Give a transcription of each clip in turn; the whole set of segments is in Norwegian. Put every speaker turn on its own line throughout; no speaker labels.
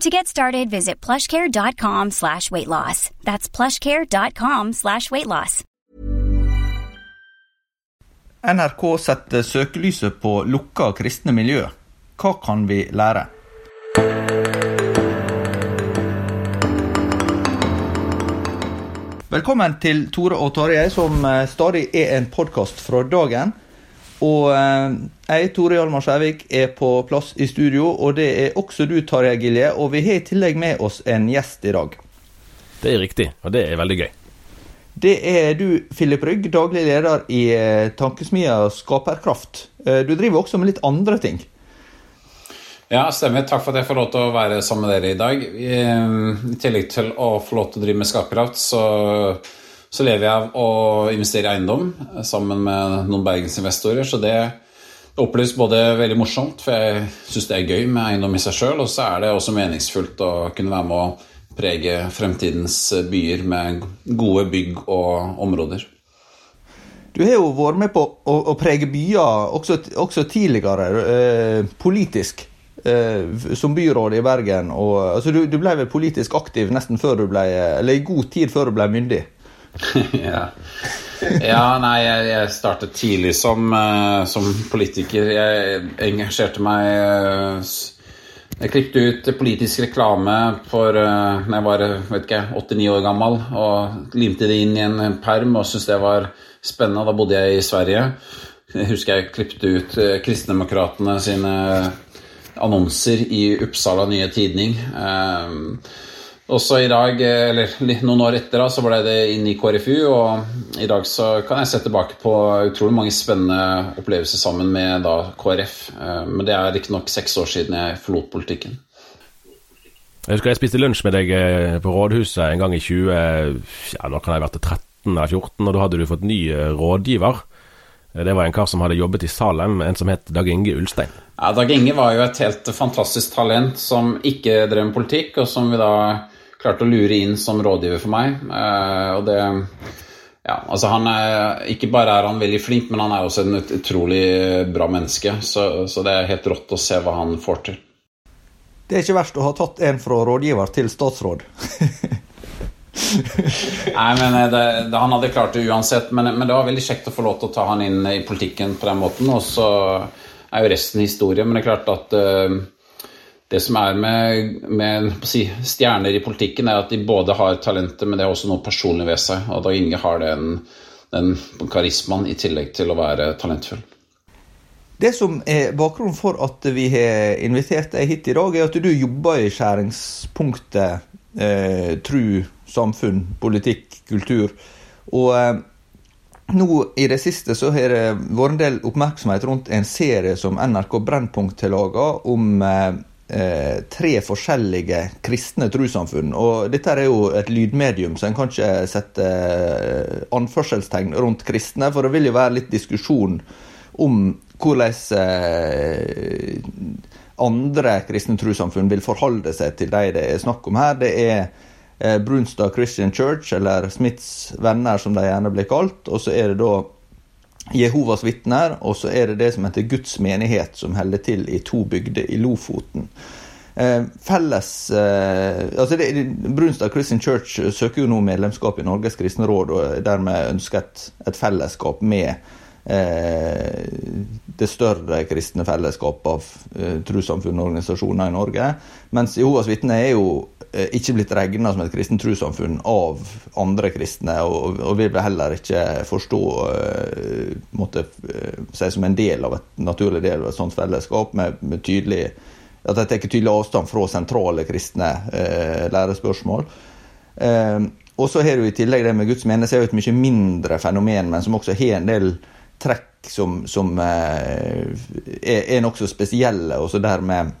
To get started, visit plushcare.com slash weight loss. That's plushcare.com slash weight loss.
NRK setter søkelyset på lukka kristne miljø. Hva kan vi lære? Velkommen til Tore og Tarjei, som eh, stadig er en podkast fra dagen. Og eh, jeg, Tore Hjalmar Skjærvik, er på plass i studio, og det er også du, Tarjei Gilje. Og vi har i tillegg med oss en gjest i dag.
Det er riktig, og det er veldig gøy.
Det er du, Filip Rygg, daglig leder i eh, Tankesmia Skaperkraft. Eh, Du driver også med litt andre ting.
Ja, stemmer. Takk for at jeg får lov til å være sammen med dere i dag. I, I tillegg til å få lov til å drive med skaperkraft, så, så lever jeg av å investere i eiendom sammen med noen bergensinvestorer. Så det oppleves både veldig morsomt, for jeg syns det er gøy med eiendom i seg sjøl, og så er det også meningsfullt å kunne være med å prege fremtidens byer med gode bygg og områder.
Du har jo vært med på å, å prege byer også, også tidligere, eh, politisk. Eh, som byråd i Bergen. Og, altså, du, du ble vel politisk aktiv nesten før du ble, eller i god tid før du ble myndig?
ja. ja. nei, jeg, jeg startet tidlig som, uh, som, politiker. Jeg engasjerte meg uh, Jeg klippet ut politisk reklame for uh, når jeg var vet ikke, 8-9 år gammel, og limte det inn i en perm og syntes det var spennende. Da bodde jeg i Sverige. Jeg husker jeg klippet ut Kristendemokratene sine annonser i Uppsala Nye Tidning. Um, også i dag, eller noen år etter, da, så ble det inn i KrFU. Og i dag så kan jeg se tilbake på utrolig mange spennende opplevelser sammen med da KrF. Um, men det er riktignok seks år siden jeg forlot politikken.
Jeg husker jeg spiste lunsj med deg eh, på rådhuset en gang i 20... Ja, nå kan jeg ha vært 13 eller 14, og da hadde du fått ny eh, rådgiver. Det var en kar som hadde jobbet i Salem, en som het Dag Inge Ulstein.
Ja, Dag Inge var jo et helt fantastisk talent som ikke drev med politikk, og som vi da klarte å lure inn som rådgiver for meg. Og det ja, altså han er, Ikke bare er han veldig flink, men han er også en utrolig bra menneske. Så, så det er helt rått å se hva han får til.
Det er ikke verst å ha tatt en fra rådgiver til statsråd.
Nei, men det, det, Han hadde klart det uansett, men, men, det var veldig kjekt å få lov til å ta han inn i politikken på den måten. Og så er jo resten historie. Men det er klart at uh, det som er med, med si, stjerner i politikken, er at de både har talentet, men det har også noe personlig ved seg. Og Dag Inge har den, den karismaen i tillegg til å være talentfull.
Det som er bakgrunnen for at vi har invitert deg hit i dag, er at du jobber i skjæringspunktet eh, tru, samfunn, politikk, kultur. Og eh, nå i det siste så har det vært en del oppmerksomhet rundt en serie som NRK Brennpunkt har laga om eh, tre forskjellige kristne trossamfunn. Og dette er jo et lydmedium, så en kan ikke sette eh, anførselstegn rundt kristne. For det vil jo være litt diskusjon om hvordan eh, andre kristne trossamfunn vil forholde seg til de det er snakk om her. Det er eh, Brunstad Christian Church, eller Smiths venner, som de gjerne blir kalt. Og så er det da Jehovas vitner, og så er det det som heter Guds menighet, som holder til i to bygder i Lofoten. Eh, felles eh, altså Brunstad Christian Church søker jo nå medlemskap i Norges kristne råd, og dermed ønsker et, et fellesskap med det større kristne fellesskapet av eh, trossamfunn og organisasjoner i Norge. Mens Jehovas vitner er jo eh, ikke blitt regna som et kristent trossamfunn av andre kristne, og, og vil heller ikke forstå eh, måtte eh, seg som en del av et naturlig del av et sånt fellesskap, med, med tydelig at de tar tydelig avstand fra sentrale kristne eh, lærespørsmål. Eh, og så har du i tillegg det med Guds menighet, er jo et mye mindre fenomen, men som også har en del trekk som, som eh, er, er nokså spesielle, og som dermed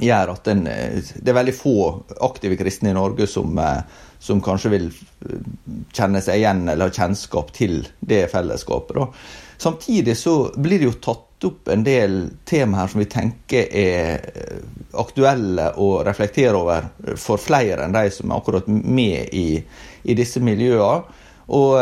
gjør at den, eh, det er veldig få aktive kristne i Norge som, eh, som kanskje vil kjenne seg igjen eller ha kjennskap til det fellesskapet. Da. Samtidig så blir det jo tatt opp en del temaer som vi tenker er aktuelle å reflektere over for flere enn de som er akkurat med i, i disse miljøene. Og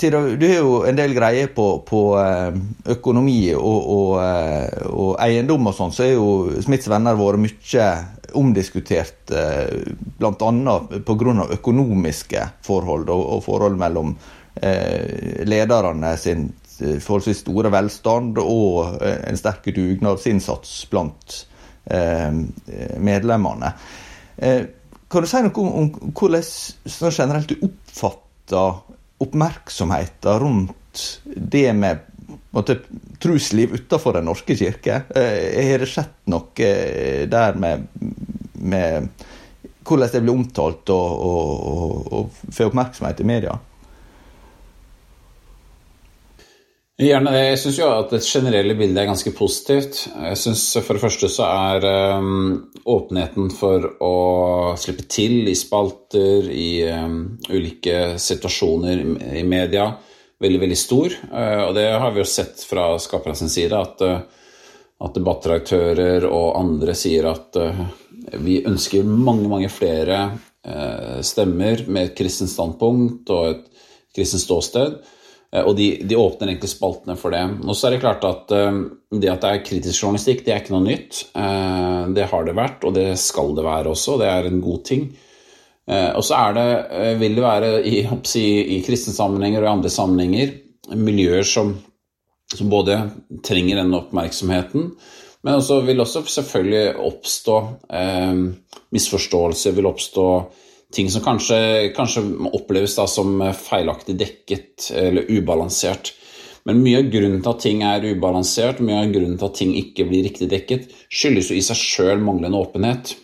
du har jo en del greier på, på eh, økonomi og, og, eh, og, eiendom og sånn, så er jo Smiths venner vært mye omdiskutert, eh, bl.a. pga. økonomiske forhold og, og forhold mellom lederne sin forholdsvis store velstand og en sterk dugnadsinnsats blant medlemmene. Kan du si noe om, om hvordan sånn generelt du oppfatter oppmerksomheten rundt det med måtte, trusliv utenfor Den norske kirke. Eh, har det skjedd noe eh, der med, med hvordan det blir omtalt og, og, og, og får oppmerksomhet i media?
Gjerne det. Jeg syns jo at det generelle bildet er ganske positivt. Jeg synes For det første så er um, åpenheten for å slippe til i spalter, i um, ulike situasjoner i media, veldig, veldig stor. Uh, og det har vi jo sett fra skaperne sin side, at, uh, at debattredaktører og andre sier at uh, vi ønsker mange, mange flere stemmer med et kristent standpunkt og et kristent ståsted. Eh, og de, de, åpner egentlig spaltene for det. Og så er det klart at eh, det at det er kritisk journalistikk, det er ikke noe nytt. Eh, det har det vært, og det skal det være også. Det er en god ting. Og så er det, vil det være i, i, i kristne sammenhenger og i andre sammenhenger miljøer som, som både trenger den oppmerksomheten, men også vil også selvfølgelig oppstå eh, misforståelser, vil oppstå ting som kanskje, kanskje oppleves som feilaktig dekket eller ubalansert. Men mye av grunnen til at ting er ubalansert, mye av grunnen til at ting ikke blir riktig dekket, skyldes jo i seg sjøl manglende åpenhet.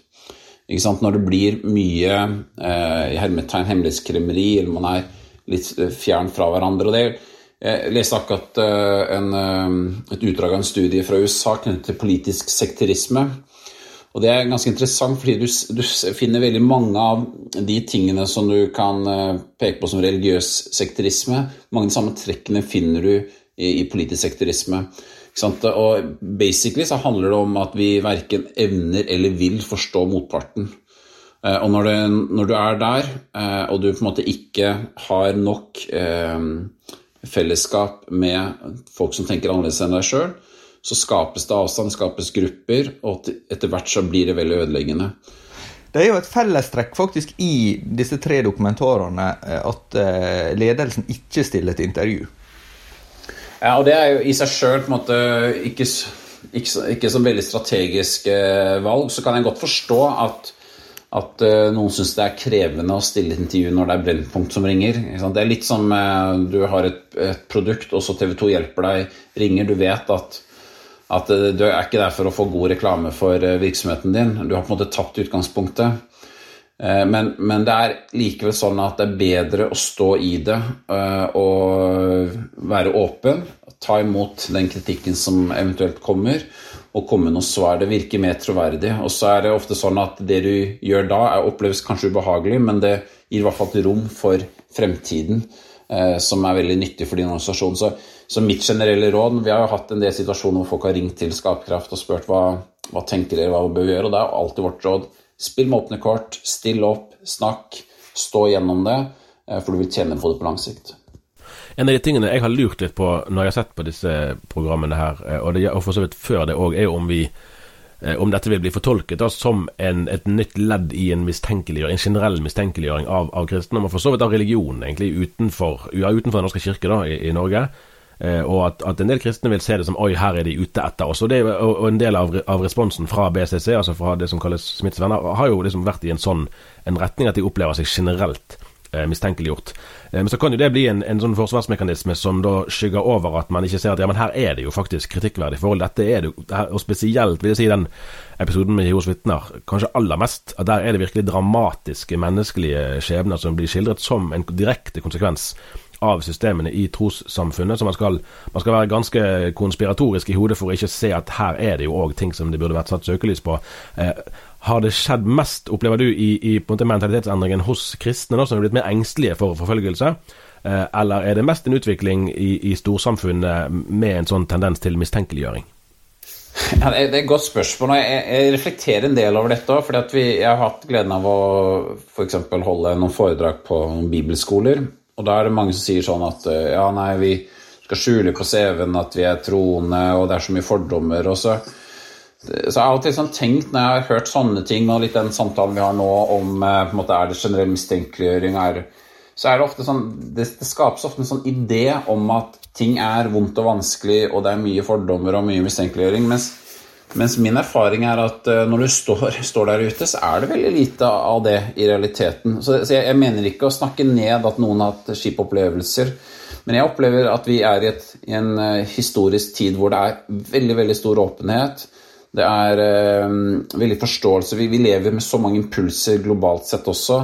Når det blir mye eh, hermetegn hemmelighetskremmeri, eller man er litt fjern fra hverandre. og det jeg leste akkurat eh, en, eh, et utdrag av en studie fra USA knyttet til politisk sekterisme. Og det er ganske interessant, fordi du, du, finner veldig mange av de tingene som du kan eh, peke på som religiøs sekterisme. Mange av de samme trekkene finner du i, i politisk sekterisme. Og basically så handler det om at vi verken evner eller vil forstå motparten. Eh, og når, du, når du er der, eh, og du på en måte ikke har nok fellesskap med folk som tenker annerledes enn deg sjøl, så skapes det avstand, skapes grupper, og etter hvert så blir det veldig ødeleggende.
Det er jo et fellestrekk faktisk i disse tre dokumentarene eh, at eh, ledelsen ikke stiller til intervju.
Ja, og det er jo i seg sjøl ikke, ikke, ikke som veldig strategisk eh, valg. Så kan jeg godt forstå at, at noen syns det er krevende å stille et intervju når det er Brennpunkt som ringer. Det er litt som du har et, et produkt, og så TV 2 hjelper deg, ringer. Du vet at at eh, du er ikke der for å få god reklame for eh, virksomheten din. Du har på en måte tatt utgangspunktet. Eh, men, men, det er likevel sånn at det er bedre å stå i det og være åpen. Ta imot den kritikken som eventuelt kommer, og komme med noen svar. Det virker mer troverdig. Og så er det ofte sånn at det du gjør da, oppleves kanskje ubehagelig, men det gir i hvert fall et rom for fremtiden som er veldig nyttig for din organisasjon. Så så mitt generelle råd Vi har jo hatt en del situasjoner hvor folk har ringt til Skapkraft og spurt hva, hva tenker dere, hva bør vi gjøre, og det er alltid vårt råd Spill med åpne kort, still opp, snakk, stå gjennom det, eh, for du vil tjene på det på lang sikt.
En av de tingene jeg har lurt litt på når jeg har sett på disse programmene her, eh, og, det, og for så vidt før det òg, er om vi eh, om dette vil bli fortolket da, som en, et nytt ledd i en mistenkeliggjøring, en generell mistenkeliggjøring av, av kristne, og for så vidt av religionen, egentlig, utenfor, ja, utenfor Den norske kirke da, i, i Norge. Eh, og at, at, en del kristne vil se det som oi, her er de ute etter oss. Og, det, og, en del av, av, responsen fra BCC, altså fra det som kalles smittsvenner, har jo liksom vært i en sånn en retning at de opplever seg generelt eh, mistenkeliggjort. Eh, men så kan jo det bli en, en, sånn forsvarsmekanisme som da skygger over at man ikke ser at ja, men her er det jo faktisk kritikkverdig forhold. Dette er det jo, og spesielt vil jeg si den episoden med Jehovas vitner, kanskje aller mest. at Der er det virkelig dramatiske menneskelige skjebner som blir skildret som en direkte konsekvens av systemene i trossamfunnet. Så man skal, man skal, være ganske konspiratorisk i hodet for å ikke se at her er det jo òg ting som det burde vært satt søkelys på. Eh, har det skjedd mest, opplever du, i, i måte mentalitetsendringen hos kristne, da, som er blitt mer engstelige for forfølgelse? Eh, eller er det mest en utvikling i, i storsamfunnet med en sånn tendens til mistenkeliggjøring?
Ja, det er et godt spørsmål. Jeg, reflekterer en del over dette òg. For jeg har hatt gleden av å for holde noen foredrag på noen bibelskoler. Og da er det mange som sier sånn at eh, ja, nei, vi skal skjule på CV-en at vi er troende, og det er så mye fordommer. og så så jeg har alltid sånn tenkt når jeg har hørt sånne ting, og litt den samtalen vi har nå om eh, måte, er det generell mistenkeliggjøring, så er det ofte sånn det, det, skapes ofte en sånn idé om at ting er vondt og vanskelig, og det er mye fordommer og mye mistenkeliggjøring. mens mens min erfaring er at eh, når du står, står, der ute, så er det veldig lite av det i realiteten. Så, så jeg, jeg, mener ikke å snakke ned at noen har hatt skipopplevelser. Men jeg opplever at vi er i, et, i, en eh, historisk tid hvor det er veldig, veldig stor åpenhet. Det er eh, veldig forståelse. Vi, vi lever med så mange impulser globalt sett også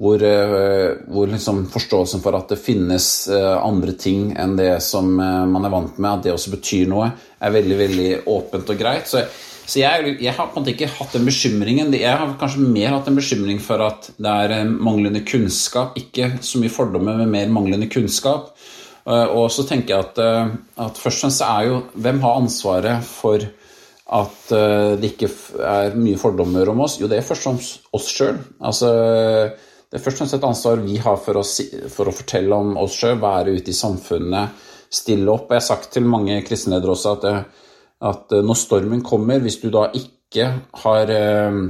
hvor, eh, hvor liksom forståelsen for at det finnes eh, andre ting enn det som eh, man er vant med, at det også betyr noe, er veldig veldig åpent og greit. Så, så jeg, jeg, har på en måte ikke hatt den bekymringen. Jeg har kanskje mer hatt en bekymring for at det er manglende kunnskap. Ikke så mye fordommer, men mer manglende kunnskap. Og så tenker jeg at, at først og fremst er jo Hvem har ansvaret for at det ikke er mye fordommer om oss? Jo, det er først og fremst oss sjøl. Altså det er først og fremst et ansvar vi har for å, for å fortelle om oss sjøl, være ute i samfunnet, stille opp. Jeg har sagt til mange kristenledere også at, eh, at, eh, når stormen kommer, hvis du da ikke har eh,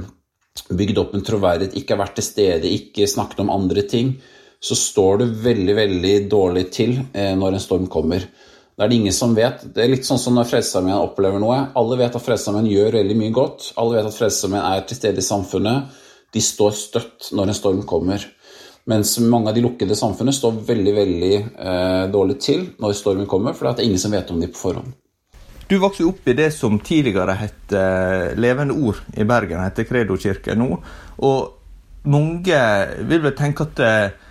bygd opp en troverdighet, ikke har vært til stede, ikke snakket om andre ting, så står du veldig, veldig dårlig til når en storm kommer. Det er det ingen som vet. Det er litt sånn som når Frelsesarmeen opplever noe. Alle vet at Frelsesarmeen gjør veldig mye godt. Alle vet at Frelsesarmeen er til stede i samfunnet de står støtt når en storm kommer. Mens mange av de lukkede samfunnene står veldig veldig eh, dårlig til når stormen kommer, for det er ingen som vet om de på forhånd.
Du vokste opp i det som tidligere het eh, Levende Ord i Bergen, heter Credo kirke nå. Og mange vil vel tenke at eh,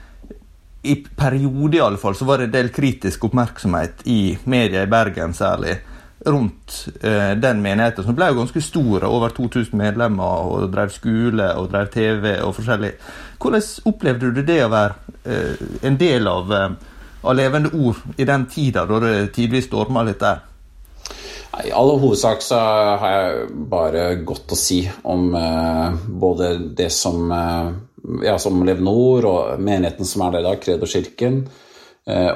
i perioder i alle fall, så var det en del kritisk oppmerksomhet i media i Bergen særlig rundt eh, den menigheten, som ble jo ganske stor, over 2000 medlemmer, og drev skole og drev TV og forskjellig. Hvordan opplevde du det å være eh, en del av, eh, av, levende ord i den tida da det tidvis storma litt der?
I all hovedsak så har jeg bare godt å si om eh, både det som, eh, ja, som Levende Ord og menigheten som er der i dag, Kredo-kirken. Eh,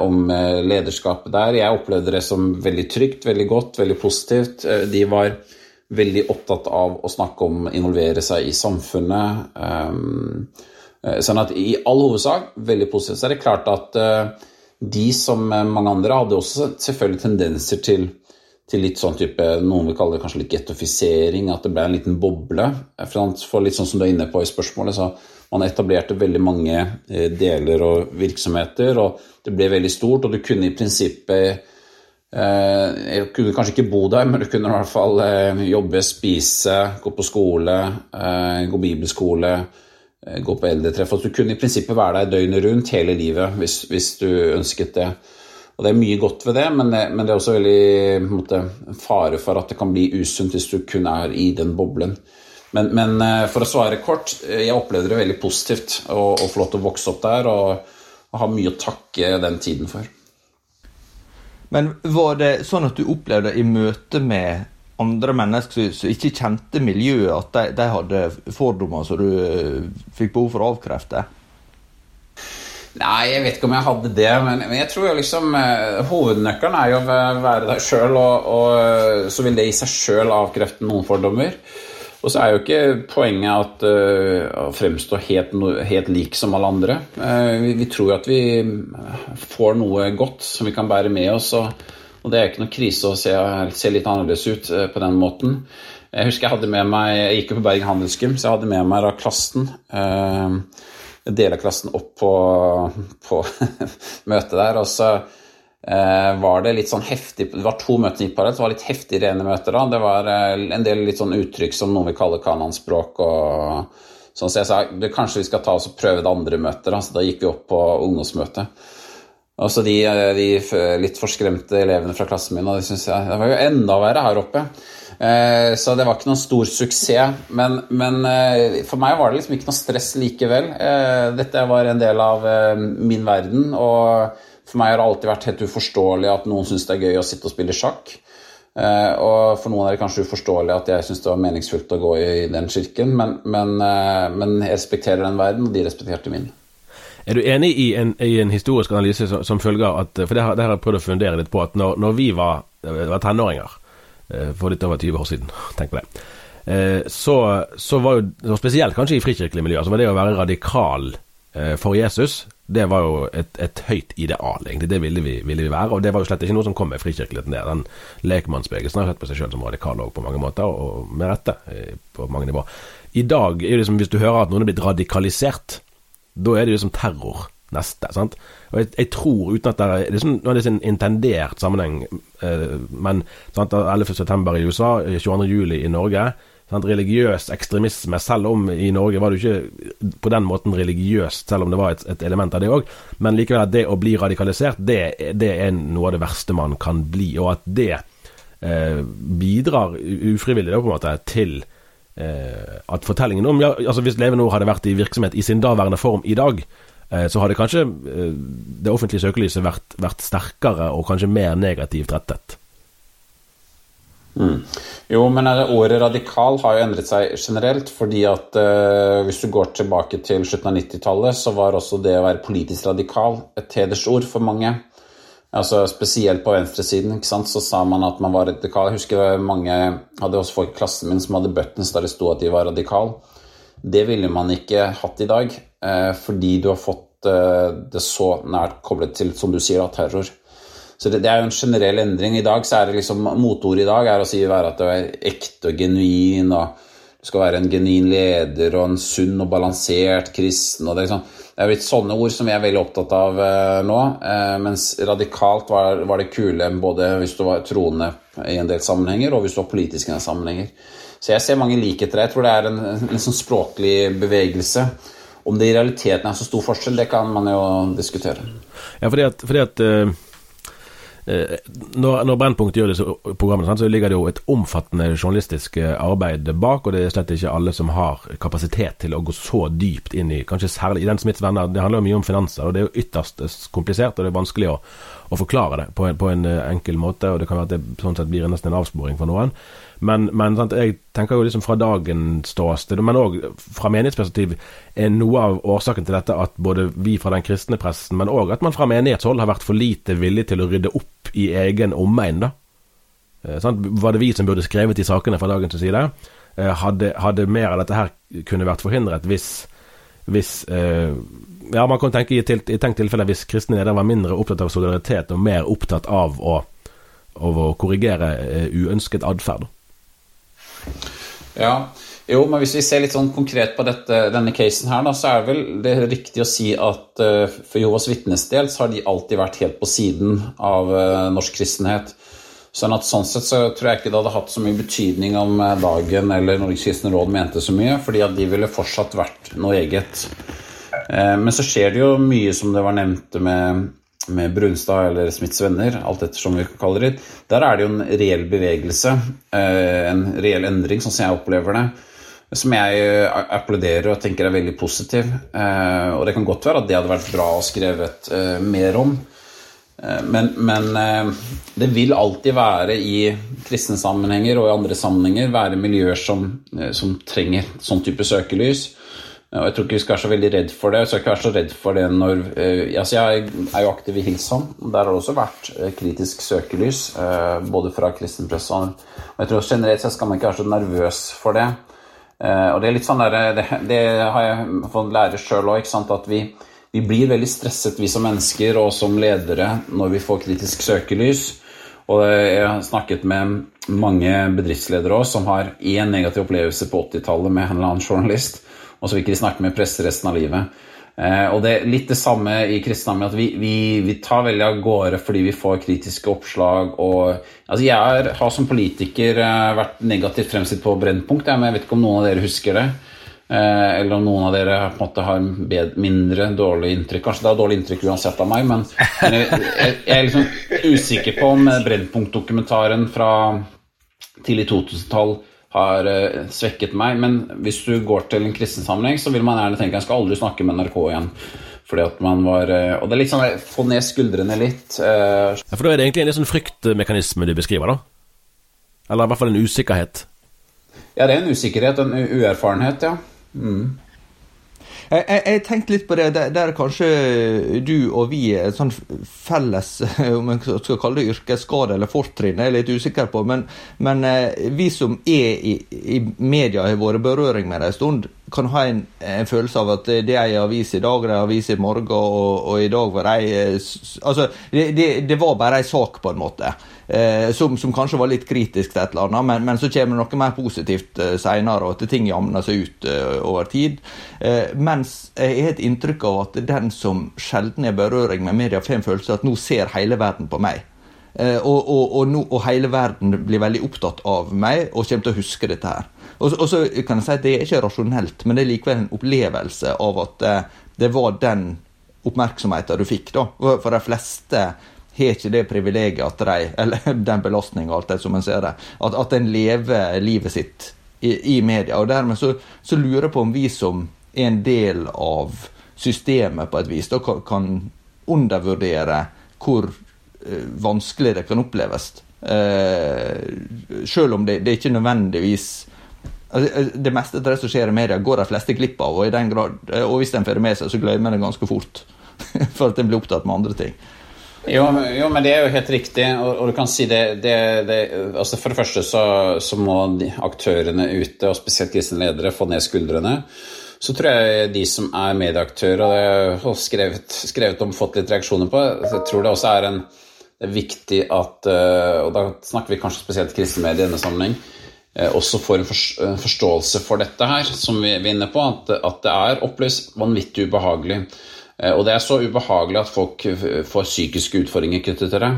om eh, lederskapet der. Jeg opplevde det som veldig trygt, veldig godt, veldig positivt. Eh, de var veldig opptatt av å snakke om involvere seg i samfunnet. Sånn at i all hovedsak veldig positivt. Så er det klart at de som mange andre hadde også selvfølgelig tendenser til, til litt sånn type Noen vil kalle det kanskje litt gettofisering, at det ble en liten boble. For litt sånn som du er inne på i spørsmålet, så man etablerte veldig mange eh, deler og virksomheter, og det ble veldig stort. Og du kunne i prinsippet eh, Jeg kunne kanskje ikke bo der, men du kunne i hvert fall eh, jobbe, spise, gå på skole, gå bibelskole, gå på eldretreff. Du kunne i prinsippet være der døgnet rundt hele livet hvis, hvis du ønsket det. Og Det er mye godt ved det, men men det er også veldig måte, fare for at det kan bli usunt hvis du kun er i den boblen. Men, men, eh, for å svare kort, eh, jeg opplevde det veldig positivt å, å få lov til å vokse opp der og, og ha mye å takke den tiden for.
Men var det sånn at du opplevde i møte med andre mennesker som ikke kjente miljøet, at de, de hadde fordommer som du eh, fikk behov for å avkrefte?
Nei, jeg vet ikke om jeg hadde det, men, jeg tror jo liksom Hovednøkkelen er jo å være deg sjøl, og, og, så vil det i seg sjøl avkrefte noen fordommer. Og så er jo ikke poenget at, uh, å fremstå helt, helt, lik som alle andre. Uh, vi, vi, tror at vi får noe godt som vi kan bære med oss, og, og det er ikke noe krise å se, se litt annerledes ut uh, på den måten. Jeg husker jeg hadde med meg, jeg gikk jo på Bergen Handelsgym, så jeg hadde med meg da klassen. Uh, del klassen opp på, på møtet der. Og så eh, var det litt sånn heftig Det var to møter gikk parallelt, det var litt heftig rene møter da. Det var eh, en del litt sånn uttrykk som noen vil kalle kanonspråk og sånn. Så jeg sa det, kanskje vi skal ta oss og prøve det andre møtet. Da. Så da gikk vi opp på ungdomsmøtet. Og så de, eh, de litt forskremte elevene fra klassen min, og de syntes jeg det var jo enda verre her oppe. Eh, så det var ikke noen stor suksess. Men, men, eh, for meg var det liksom ikke noe stress likevel. Eh, dette var en del av min verden, og for meg har det alltid vært helt uforståelig at noen syns det er gøy å sitte og spille sjakk. Og for noen er det kanskje uforståelig at jeg syns det var meningsfullt å gå i den kirken, men, men, men jeg respekterer den verden, og de respekterte min.
Er du enig i en, i en historisk analyse som, som følger at For det har, det har jeg prøvd å fundere litt på. At når, når vi var, var tenåringer, Eh, for litt over 20 år siden. Tenk på det. Eh, så, så var jo, spesielt kanskje i frikirkelig miljø, så var det å være radikal eh, for Jesus det var jo et, et høyt ideal, egentlig. Det ville vi, ville vi, være. Og det var jo slett ikke noe som kom med frikirkeligheten der. Den lekmannsbevegelsen har sett på seg selv som radikal òg, på mange måter, og med rette på mange nivåer. I dag er det liksom, hvis du hører at noen er blitt radikalisert, da er det liksom terror neste. sant? Og jeg, jeg, tror, uten at det er liksom, Nå er det en intendert sammenheng, eh, men sant, 11.9. i USA, 22.07. i Norge sant, Religiøs ekstremisme, selv om i Norge var det ikke på den måten religiøst, selv om det var et, et element av det òg, men likevel at det å bli radikalisert, det, det, er noe av det verste man kan bli. Og at det eh, bidrar ufrivillig da, på en måte til eh, at fortellingen om ja, altså Hvis Leve Nord hadde vært i virksomhet i sin daværende form i dag, Eh, så hadde kanskje eh, det offentlige søkelyset vært, vært sterkere og kanskje mer negativt rettet.
Mm. Jo, men ordet radikal har jo endret seg generelt. fordi at uh, hvis du går tilbake til slutten av 90-tallet, så var også det å være politisk radikal et hedersord for mange. Altså Spesielt på venstresiden ikke sant? så sa man at man var radikal. Jeg husker mange hadde også folk i klassen min som hadde buttons der det sto at de var radikal. Det ville man ikke hatt i dag, eh, fordi du har fått eh, det så nært koblet til, som du sier, terror. Så det, det, er jo en generell endring. I dag så er det liksom Moteordet i dag er å si være at du er ekte og genuin, og du skal være en genuin leder og en sunn og balansert kristen. og Det er, liksom, det er blitt sånne ord som vi er veldig opptatt av uh, nå. Uh, mens radikalt var, var, det kule både hvis du var troende i en del sammenhenger, og hvis du var politisk i en sammenhenger. Så jeg ser mange likheter. Jeg tror det er en, en sånn språklig bevegelse. Om det i realiteten er så stor forskjell, det kan man jo diskutere.
Ja, fordi at, fordi at uh, når, når Brennpunkt gjør disse programmene, så ligger det jo et omfattende journalistisk eh, arbeid bak, og det er slett ikke alle som har kapasitet til å gå så dypt inn i kanskje særlig i Den Smiths venner. Det handler jo mye om finanser, og det er jo ytterst komplisert, og det er vanskelig å, å forklare det på en, på en, enkel måte, og det kan være at det sånn sett blir nesten en avsporing for noen. Men, men sant, jeg tenker jo liksom fra dagens ståsted, men òg fra menighetsperspektiv, er noe av årsaken til dette at både vi fra den kristne pressen, men òg at man fra menighetshold har vært for lite villig til å rydde opp i egen omegn. da. Eh, Var det vi som burde skrevet de sakene fra dagens side? Eh, hadde, hadde, mer av dette her kunne vært forhindret hvis, hvis eh, ja, man kan tenke i, til, i tenkt tilfelle hvis kristne ledere var mindre opptatt av solidaritet og mer opptatt av å, av å korrigere uh, uønsket atferd.
Ja, jo, men hvis vi ser litt sånn konkret på dette, denne casen her, da, så er vel det riktig å si at uh, for Jehovas vitnes del så har de alltid vært helt på siden av uh, norsk kristenhet. Sånn at sånn sett så tror jeg ikke det hadde hatt så mye betydning om Dagen eller Norges kristne råd mente så mye, fordi at de ville fortsatt vært noe eget. Men så skjer det jo mye som det var nevnt med med Brunstad eller Smiths venner, alt ettersom vi kaller det, der er det jo en reell bevegelse, eh, en reell endring, sånn som jeg opplever det, som jeg eh, applauderer og tenker er veldig positiv. Eh, og det kan godt være at det hadde vært bra å skrevet mer om. Eh, men, men eh, det vil alltid være i kristne sammenhenger og i andre sammenhenger være miljøer som, eh, som trenger sånn type søkelys. Og Jeg tror ikke vi skal være så veldig redd for det. Jeg skal ikke være så redd for det når altså Jeg er jo aktiv i Hilsan. Der har det også vært kritisk søkelys, både fra kristen presse og jeg tror generelt sett skal man ikke være så nervøs for det. Og det er litt sånn der, det, det har jeg fått lære sjøl òg, at vi, vi blir veldig stresset, vi som mennesker og som ledere, når vi får kritisk søkelys. Og jeg har snakket med mange bedriftsledere også, som har én negativ opplevelse på 80-tallet med en eller annen journalist, og så vil ikke de snakke med presse resten av livet. Eh, og det er litt det samme i kristendommen, at vi, vi, vi, tar veldig av gårde fordi vi får kritiske oppslag. Og, altså jeg er, har som politiker eh, vært negativt fremstilt på Brennpunkt, men jeg vet ikke om noen av dere husker det. Eh, eller om noen av dere på en måte har mindre dårlig inntrykk. Kanskje det er dårlig inntrykk uansett av meg, men, men jeg, jeg, er liksom usikker på om Brennpunkt-dokumentaren fra tidlig 2000-tall har uh, svekket meg. Men hvis du går til en kristen sammenheng, så vil man gjerne tenke jeg skal aldri snakke med NRK igjen. Fordi at man var, uh, Og det er litt sånn få ned skuldrene litt.
Ja, for da er det egentlig en sånn fryktmekanisme du beskriver, da? Eller i hvert fall en usikkerhet?
Ja, det er en usikkerhet, en uerfarenhet, ja. Mm.
Jeg, jeg, jeg, tenkte litt på det. Der, kanskje du og vi er sånn felles om en skal kalle det yrkesskade eller fortrinn, jeg er litt usikker på. Men, men eh, vi som er i, i media, har vært berøring med det en stund, kan ha en, en, følelse av at det er en avis i dag, det er en avis i morgen, og, og i dag var det Altså, det, det, det var bare ei sak, på en måte eh, som, som, kanskje var litt kritisk til et eller annet, men, men så kommer det noe mer positivt eh, seinere, og at ting jamner seg ut eh, over tid. Eh, mens jeg har et inntrykk av at den som sjelden er berøring med media, får en følelse av at nå ser hele verden på meg. Eh, og, og, og, no, og, hele verden blir veldig opptatt av meg og kommer til å huske dette her. Og så kan jeg si at Det er ikke rasjonelt, men det er likevel en opplevelse av at eh, det var den oppmerksomheten du fikk. da. For de fleste har ikke det privilegiet at de, eller den belastninga, alt det som en ser det, at, at en lever livet sitt i, i media. Og dermed så, så, lurer jeg på om vi som er en del av systemet på et vis, da kan undervurdere hvor uh, vanskelig det kan oppleves. Uh, selv om det, det er ikke nødvendigvis altså, eh, Det meste av det som skjer i media, går de fleste glipp av, og, i den grad, og hvis en får det med seg, så glemmer en det ganske fort. for at en blir opptatt med andre ting.
Jo, jo, men det er jo helt riktig. Og, og du kan si det, det, det altså For det første så, så må aktørene ute, og spesielt kristne ledere, få ned skuldrene. Så tror jeg de som er medieaktører, og det har skrevet, skrevet om, fått litt reaksjoner på, jeg tror det også er en det er viktig at eh, Og da snakker vi kanskje spesielt kristne medier i denne sammenheng. Eh, også får en forståelse for dette her, som vi er inne på. At, at det er oppløst vanvittig ubehagelig. Eh, og det er så ubehagelig at folk får psykiske utfordringer knyttet til det.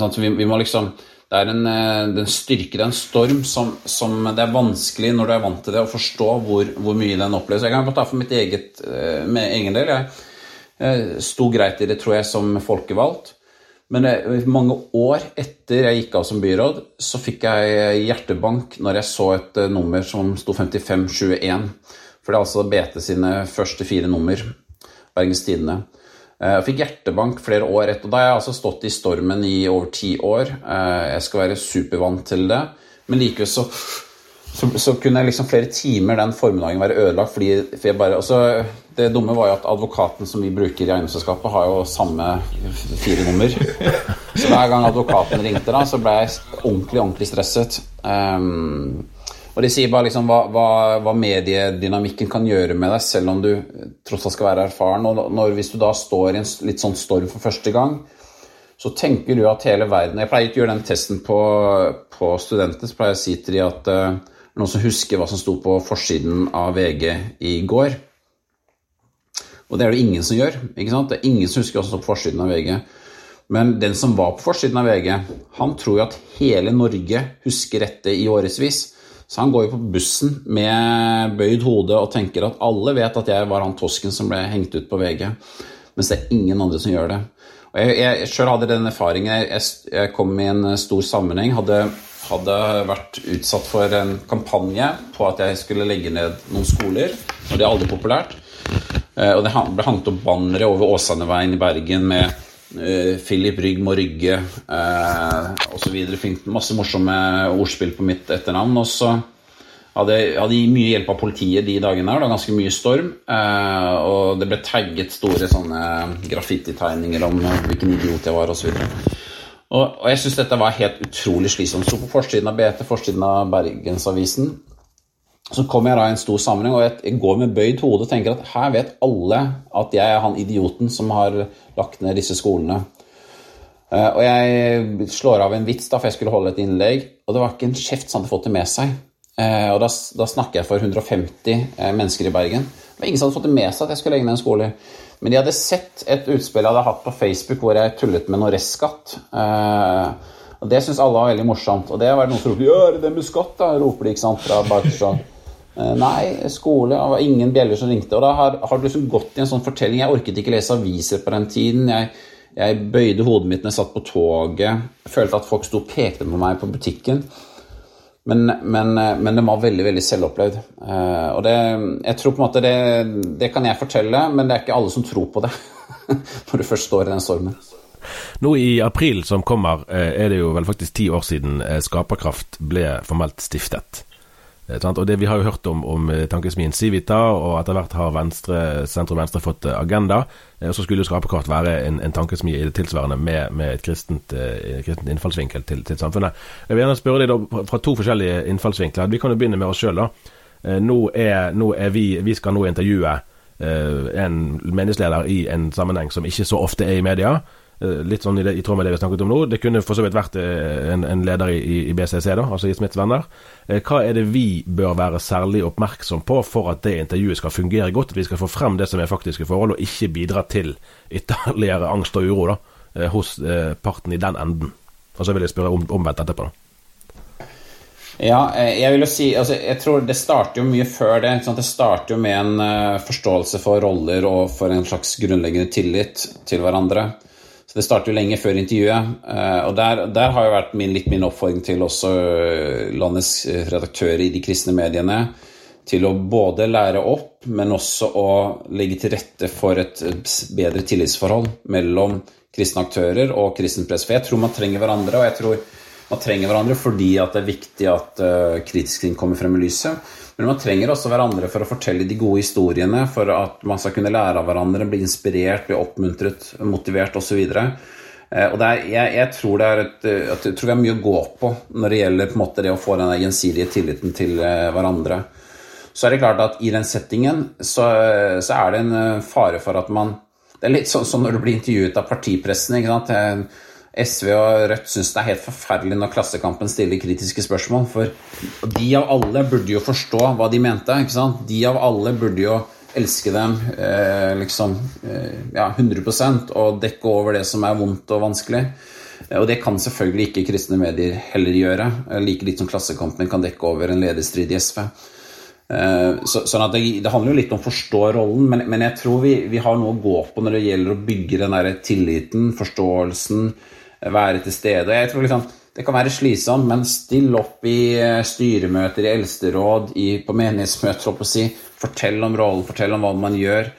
Sånn vi, vi, må liksom Det er en, eh, en styrke, det er en storm som, som, det er vanskelig når du er vant til det, å forstå hvor, hvor mye den oppleves. Jeg kan bare ta for mitt eget med egen del. Jeg sto greit i det, tror jeg, som folkevalgt. Men mange år etter jeg gikk av som byråd, så fikk jeg hjertebank når jeg så et nummer som sto 5521. For det er altså BT sine første fire nummer. Bergens Tidende. Eh, jeg fikk hjertebank flere år etter. Da har jeg altså stått i stormen i over ti år. Eh, jeg skal være supervant til det. Men likevel så, så, så, kunne jeg liksom flere timer den formiddagen være ødelagt. fordi for jeg bare, altså, Det dumme var jo at advokaten som vi bruker i eiendomsselskapet, har jo samme fire nummer. Så hver gang advokaten ringte, da, så ble jeg ordentlig, ordentlig stresset. Um, og De sier bare liksom hva, hva, hva, mediedynamikken kan gjøre med deg, selv om du tross alt skal være erfaren. og når, Hvis du da står i en litt sånn storm for første gang, så tenker du at hele verden Jeg pleier ikke å gjøre den testen på, på studentene, Så pleier jeg å si til dem at uh, noen som husker hva som sto på forsiden av VG i går. Og det er det ingen som gjør. ikke sant? Det er ingen som husker hva som sto på forsiden av VG. Men den som var på forsiden av VG, han tror jo at hele Norge husker dette i årevis. Så han går jo på bussen med bøyd hode og tenker at alle vet at jeg var han tosken som ble hengt ut på VG, mens det er ingen andre som gjør det. Og Jeg, jeg sjøl hadde den erfaringen. Jeg, jeg, kom i en stor sammenheng. Hadde, hadde vært utsatt for en kampanje på at jeg skulle legge ned noen skoler. Og det er aldri populært. Eh, og det ble hangt opp bannere over Åsaneveien i Bergen med Philip Rygg må rygge, eh, osv. Masse morsomme ordspill på mitt etternavn. Og så hadde jeg mye hjelp av politiet de dagene. Det var ganske mye storm. Eh, og det ble tagget store sånne graffititegninger om hvilken idiot jeg var, osv. Og, og jeg syns dette var helt utrolig slitsomt. Så på forsiden av BT, forsiden av Bergensavisen, så kommer jeg da i en stor sammenheng, og jeg går med bøyd hode og tenker at her vet alle at jeg er han idioten som har lagt ned disse skolene. Eh, og jeg slår av en vits da, for jeg skulle holde et innlegg, og det var ikke en kjeft som hadde fått det med seg. Eh, og da, da snakker jeg for 150 eh, mennesker i Bergen. Det var ingen som hadde fått det med seg at jeg skulle legge ned en skole. Men de hadde sett et utspill jeg hadde hatt på Facebook hvor jeg tullet med noe restskatt. Og det syns alle var veldig morsomt. Og det var noen som ropte 'Gjør det med skatt', da, roper de ikke sant, fra Barkestad. Eh, nei, skole. Det var ingen bjeller som ringte. Og da har, har, du liksom gått i en sånn fortelling. Jeg orket ikke lese aviser på den tiden. Jeg, jeg bøyde hodet mitt når jeg satt på toget. Følte at folk sto og pekte på meg på butikken. Men, men, men det var veldig veldig selvopplevd. Eh, og det, jeg tror på en måte det, det kan jeg fortelle, men det er ikke alle som tror på det når du først står i den stormen.
Nå i april som kommer, eh, er det jo vel faktisk ti år siden Skaperkraft ble formelt stiftet. Eh, og det Vi har jo hørt om, om eh, tankesmien Civita, og etter hvert har venstre, sentrum-venstre fått eh, agenda. Og så skulle jo Skaperkraft være en, en tankesmie i det tilsvarende med, med et kristent, kristent innfallsvinkel til, til, samfunnet. Jeg vil gjerne spørre deg da, fra to forskjellige innfallsvinkler. Vi kan jo begynne med oss sjøl. Nå, er, nå er vi, vi skal nå intervjue en meningsleder i en sammenheng som ikke så ofte er i media. Eh, litt sånn i, det, i, tråd med det vi snakket om nå. Det kunne for så vidt vært eh, en, en leder i, i, BCC, da, altså i Smiths venner. Eh, hva er det vi bør være særlig oppmerksom på for at det intervjuet skal fungere godt? At vi skal få frem det som er faktiske forhold, og ikke bidra til ytterligere angst og uro da, hos parten i den enden. Og så vil jeg spørre om, omvendt etterpå. da.
Ja, jeg vil jo si altså, Jeg tror det starter jo mye før det. Det starter jo med en forståelse for roller og for en slags grunnleggende tillit til hverandre. Det starter jo lenge før intervjuet. Eh, og der, der har jo vært min, litt min oppfordring til også eh, landets eh, redaktører i de kristne mediene til å både lære opp, men også å legge til rette for et bedre tillitsforhold mellom kristne aktører og kristen press. For jeg tror man trenger hverandre, og jeg tror man trenger hverandre fordi det er viktig at kritisk ting kommer frem i lyset. Men man trenger også hverandre for å fortelle de gode historiene, for at man skal kunne lære av hverandre, bli inspirert, bli oppmuntret, motivert osv. Eh, og er, jeg, jeg, tror det er et, eh, jeg tror vi mye å gå på når det gjelder måte det å få den gjensidige tilliten til eh, hverandre. Så er det klart at i den settingen så, så er det en fare for at man Det er litt sånn som når du blir intervjuet av partipressen. ikke sant? SV og Rødt syns det er helt forferdelig når Klassekampen stiller kritiske spørsmål. For de av alle burde jo forstå hva de mente. ikke sant? De av alle burde jo elske dem eh, liksom eh, ja, 100% og dekke over det som er vondt og vanskelig. Eh, og det kan selvfølgelig ikke kristne medier heller gjøre. Eh, like litt som Klassekampen kan dekke over en lederstrid i SV. Eh, så, sånn at det, det, handler jo litt om å forstå rollen, men, men jeg tror vi, vi, har noe å gå på når det gjelder å bygge den der tilliten, forståelsen, være til stede. Jeg tror liksom, Det kan være slitsomt, men still opp i eh, styremøter, i eldsteråd, i, på menighetsmøter. Å si. Fortell om rollen, fortell om hva man gjør.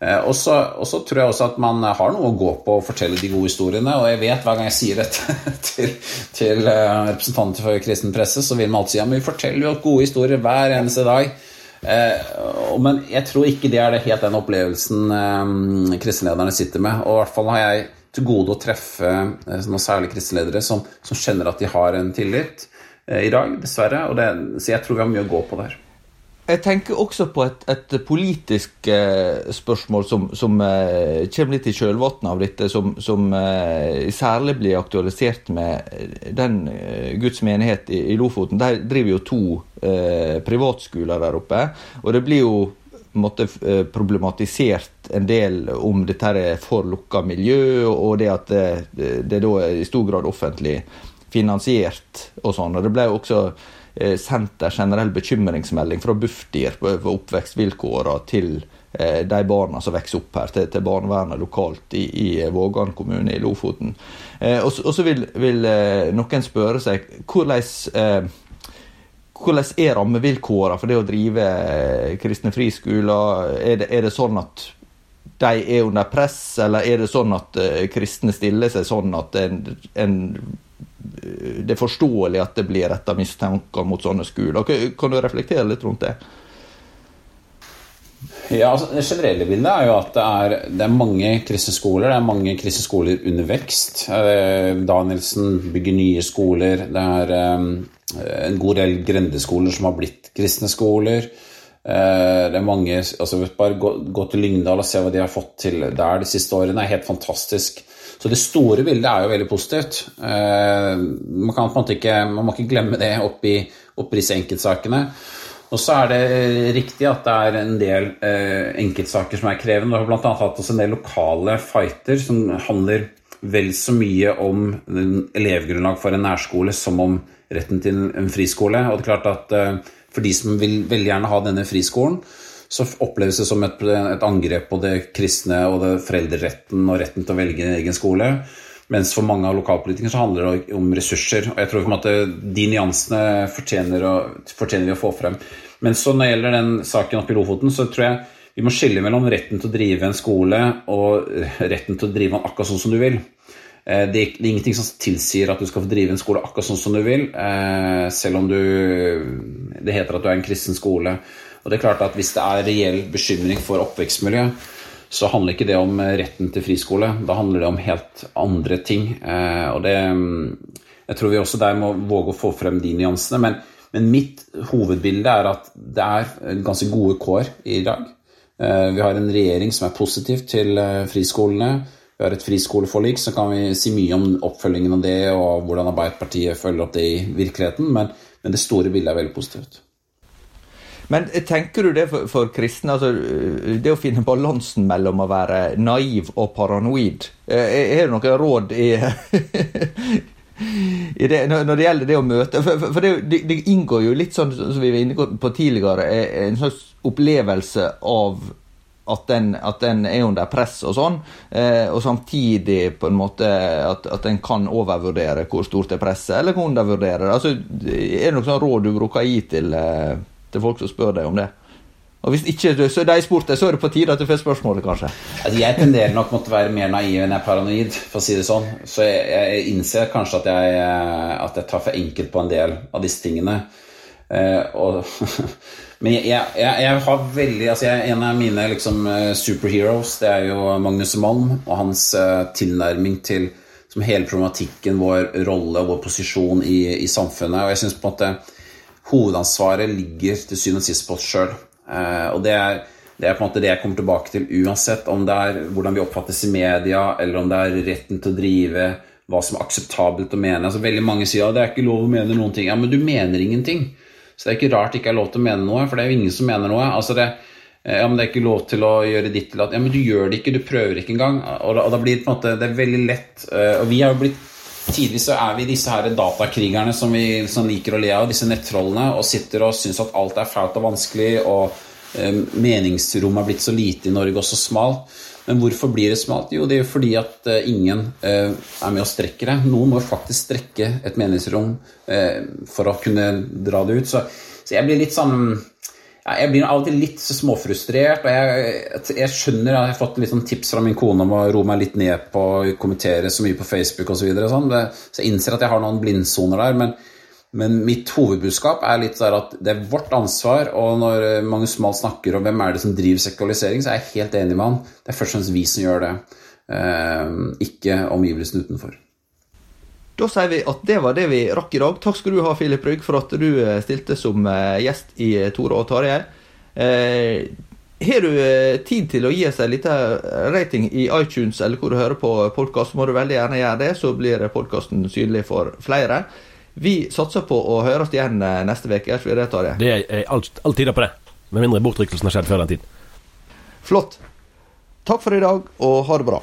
Eh, og så tror jeg også at man har noe å gå på å fortelle de gode historiene. Og jeg vet hver gang jeg sier dette til, til uh, representanter for kristen presse, så vil man alltid si ja, men vi forteller jo gode historier hver eneste dag. Men jeg tror ikke det er det helt den opplevelsen kristenlederne sitter med. Og i hvert fall har jeg til gode å treffe eh, noen særlig kristeledere som, som, kjenner at de har en tillit eh, i dag, dessverre. Det, så jeg tror vi har mye å gå på der.
Jeg tenker også på et, et politisk eh, spørsmål som, som eh, kommer litt i kjølvannet av dette, som, som eh, særlig blir aktualisert med den eh, Guds menighet i, i, Lofoten. De driver jo to privatskoler der oppe. Og det blir jo måte, eh, problematisert en del om dette er for lukka miljø, og det at det, det da er i stor grad offentlig finansiert og sånn. Og det ble også eh, sendt en generell bekymringsmelding fra Bufdir på, oppvekstvilkårene til eh, de barna som vokser opp her, til, til barnevernet lokalt i, i Vågan kommune i Lofoten. Eh, og, så vil, vil eh, noen spørre seg hvordan eh, hvordan er rammevilkårene for det å drive eh, kristne friskoler? Er det, er det sånn at de er under press, eller er det sånn at uh, kristne stiller seg sånn at en, en, det er forståelig at det blir retta mistanker mot sånne skoler? Kan du reflektere litt rundt det?
Ja, altså, Det generelle bildet er jo at det er, det er mange kristne skoler. Det er mange kristne skoler under vekst. Eh, Danielsen bygger nye skoler. Det er um, en god del grendeskoler som har blitt kristne skoler. Eh, det er mange, altså Bare gå, gå, til Lyngdal og se hva de har fått til der de siste årene. Det er helt fantastisk. Så det store bildet er jo veldig positivt. Eh, man, kan på en måte ikke, man må ikke glemme det oppi, oppi disse enkeltsakene. Og så er det riktig at det er en del eh, enkeltsaker som er krevende. Du har bl.a. hatt også en del lokale fighter som handler vel så mye om elevgrunnlag for en nærskole som om retten til en friskole. Og det er klart at eh, For de som vil veldig gjerne ha denne friskolen, så oppleves det som et, et angrep på det kristne og det foreldreretten og retten til å velge en egen skole. Mens for mange av lokalpolitikerne så handler det om ressurser. Og jeg tror på en måte de nyansene fortjener, å, fortjener vi å få frem. Men så når det gjelder den saken oppe i Lofoten, så tror jeg vi må skille mellom retten til å drive en skole og retten til å drive den akkurat sånn som du vil. Eh, det er ingenting som tilsier at du skal få drive en skole akkurat sånn som du vil, eh, selv om du, det heter at du er en kristen skole. Og det er klart at Hvis det er reell bekymring for oppvekstmiljøet, så handler ikke det om eh, retten til friskole. Da handler det om helt andre ting. Eh, og det mm, Jeg tror vi også der må våge å få frem de nyansene. Men, men mitt hovedbilde er at det er ganske gode kår i dag. Eh, vi har en regjering som er positiv til friskolene. Vi har et friskoleforlik, så kan vi si mye om oppfølgingen av det og hvordan Arbeiderpartiet følger opp det i virkeligheten, men, men det store bildet er veldig positivt.
Men tenker du det for, for kristne, altså det å finne balansen mellom å være naiv og paranoid? Er det noen råd i, i det, når det gjelder det å møte For, for det, det, inngår jo litt sånn som vi var inne på tidligere, en slags opplevelse av at den, at den, er under press og sånn, eh, og samtidig på en måte at, at en kan overvurdere hvor stort er presset, eller undervurdere det. Altså, er det noe sånn råd du bruker å gi til eh, til folk som spør deg om det. Og Hvis ikke så de spurte, så er det på tide at du får spørsmålet, kanskje.
Altså, jeg tenderer nok å være mer naiv enn jeg er paranoid, for å si det sånn. Så jeg, jeg innser kanskje at jeg, at jeg, tar for enkelt på en del av disse tingene. Uh, og, men jeg, jeg, har veldig altså En av mine liksom, eh, superheroes det er jo Magnus Malm og hans uh, tilnærming til hele problematikken, vår rolle og vår posisjon i, i samfunnet. Og jeg synes på en måte hovedansvaret ligger til syvende og sist på oss sjøl. Eh, og det er, det er, på en måte det jeg kommer tilbake til uansett om det er hvordan vi oppfattes i media, eller om det er retten til å drive, hva som er akseptabelt å mene. Altså, veldig mange sier at det er ikke lov å mene noen ting. Ja, men du mener ingenting. Så det er ikke rart det ikke er lov til å mene noe, for det er jo ingen som mener noe. Altså det, eh, ja, men det er ikke lov til å gjøre ditt eller at Ja, men du gjør det ikke, du prøver ikke engang. Og da, og da blir det på en måte Det er veldig lett eh, Og vi har jo blitt Tidvis er vi disse her datakrigerne som vi som liker å le av, disse nettrollene, og sitter og syns at alt er fælt og vanskelig, og eh, meningsrommet er blitt så lite i Norge og så smalt. Men hvorfor blir det smalt? Jo, det er jo fordi at uh, ingen eh, er med og strekker det. Noen må faktisk strekke et meningsrom uh, for å kunne dra det ut. Så, så jeg blir litt sånn jeg blir av og til litt småfrustrert. og jeg, jeg, skjønner, jeg har fått litt sånn tips fra min kone om å roe meg litt ned på å kommentere så mye på Facebook osv. Så, videre, sånn. så jeg innser at jeg har noen blindsoner der. Men, men mitt hovedbudskap er litt der at det er vårt ansvar. Og når Magnus Mahl snakker om hvem er det som driver sekularisering, så er jeg helt enig med han. Det er først og fremst vi som gjør det, eh, ikke omgivelsene utenfor.
Da sier vi at det var det vi rakk i dag. Takk skal du ha, Filip Rygg, for at du eh, stilte som eh, gjest i eh, Tore og Tarjei. Har du tid til å gi oss en liten rating i iTunes eller hvor du hører på podkast, må du veldig gjerne gjøre det, så blir podkasten synlig for flere. Vi satser på å høres igjen neste uke. Er det, Tarjei?
Det er alt, alt tider på det. Med mindre bortrykkelsen har skjedd før den tid.
Flott. Takk for i dag, og ha det bra.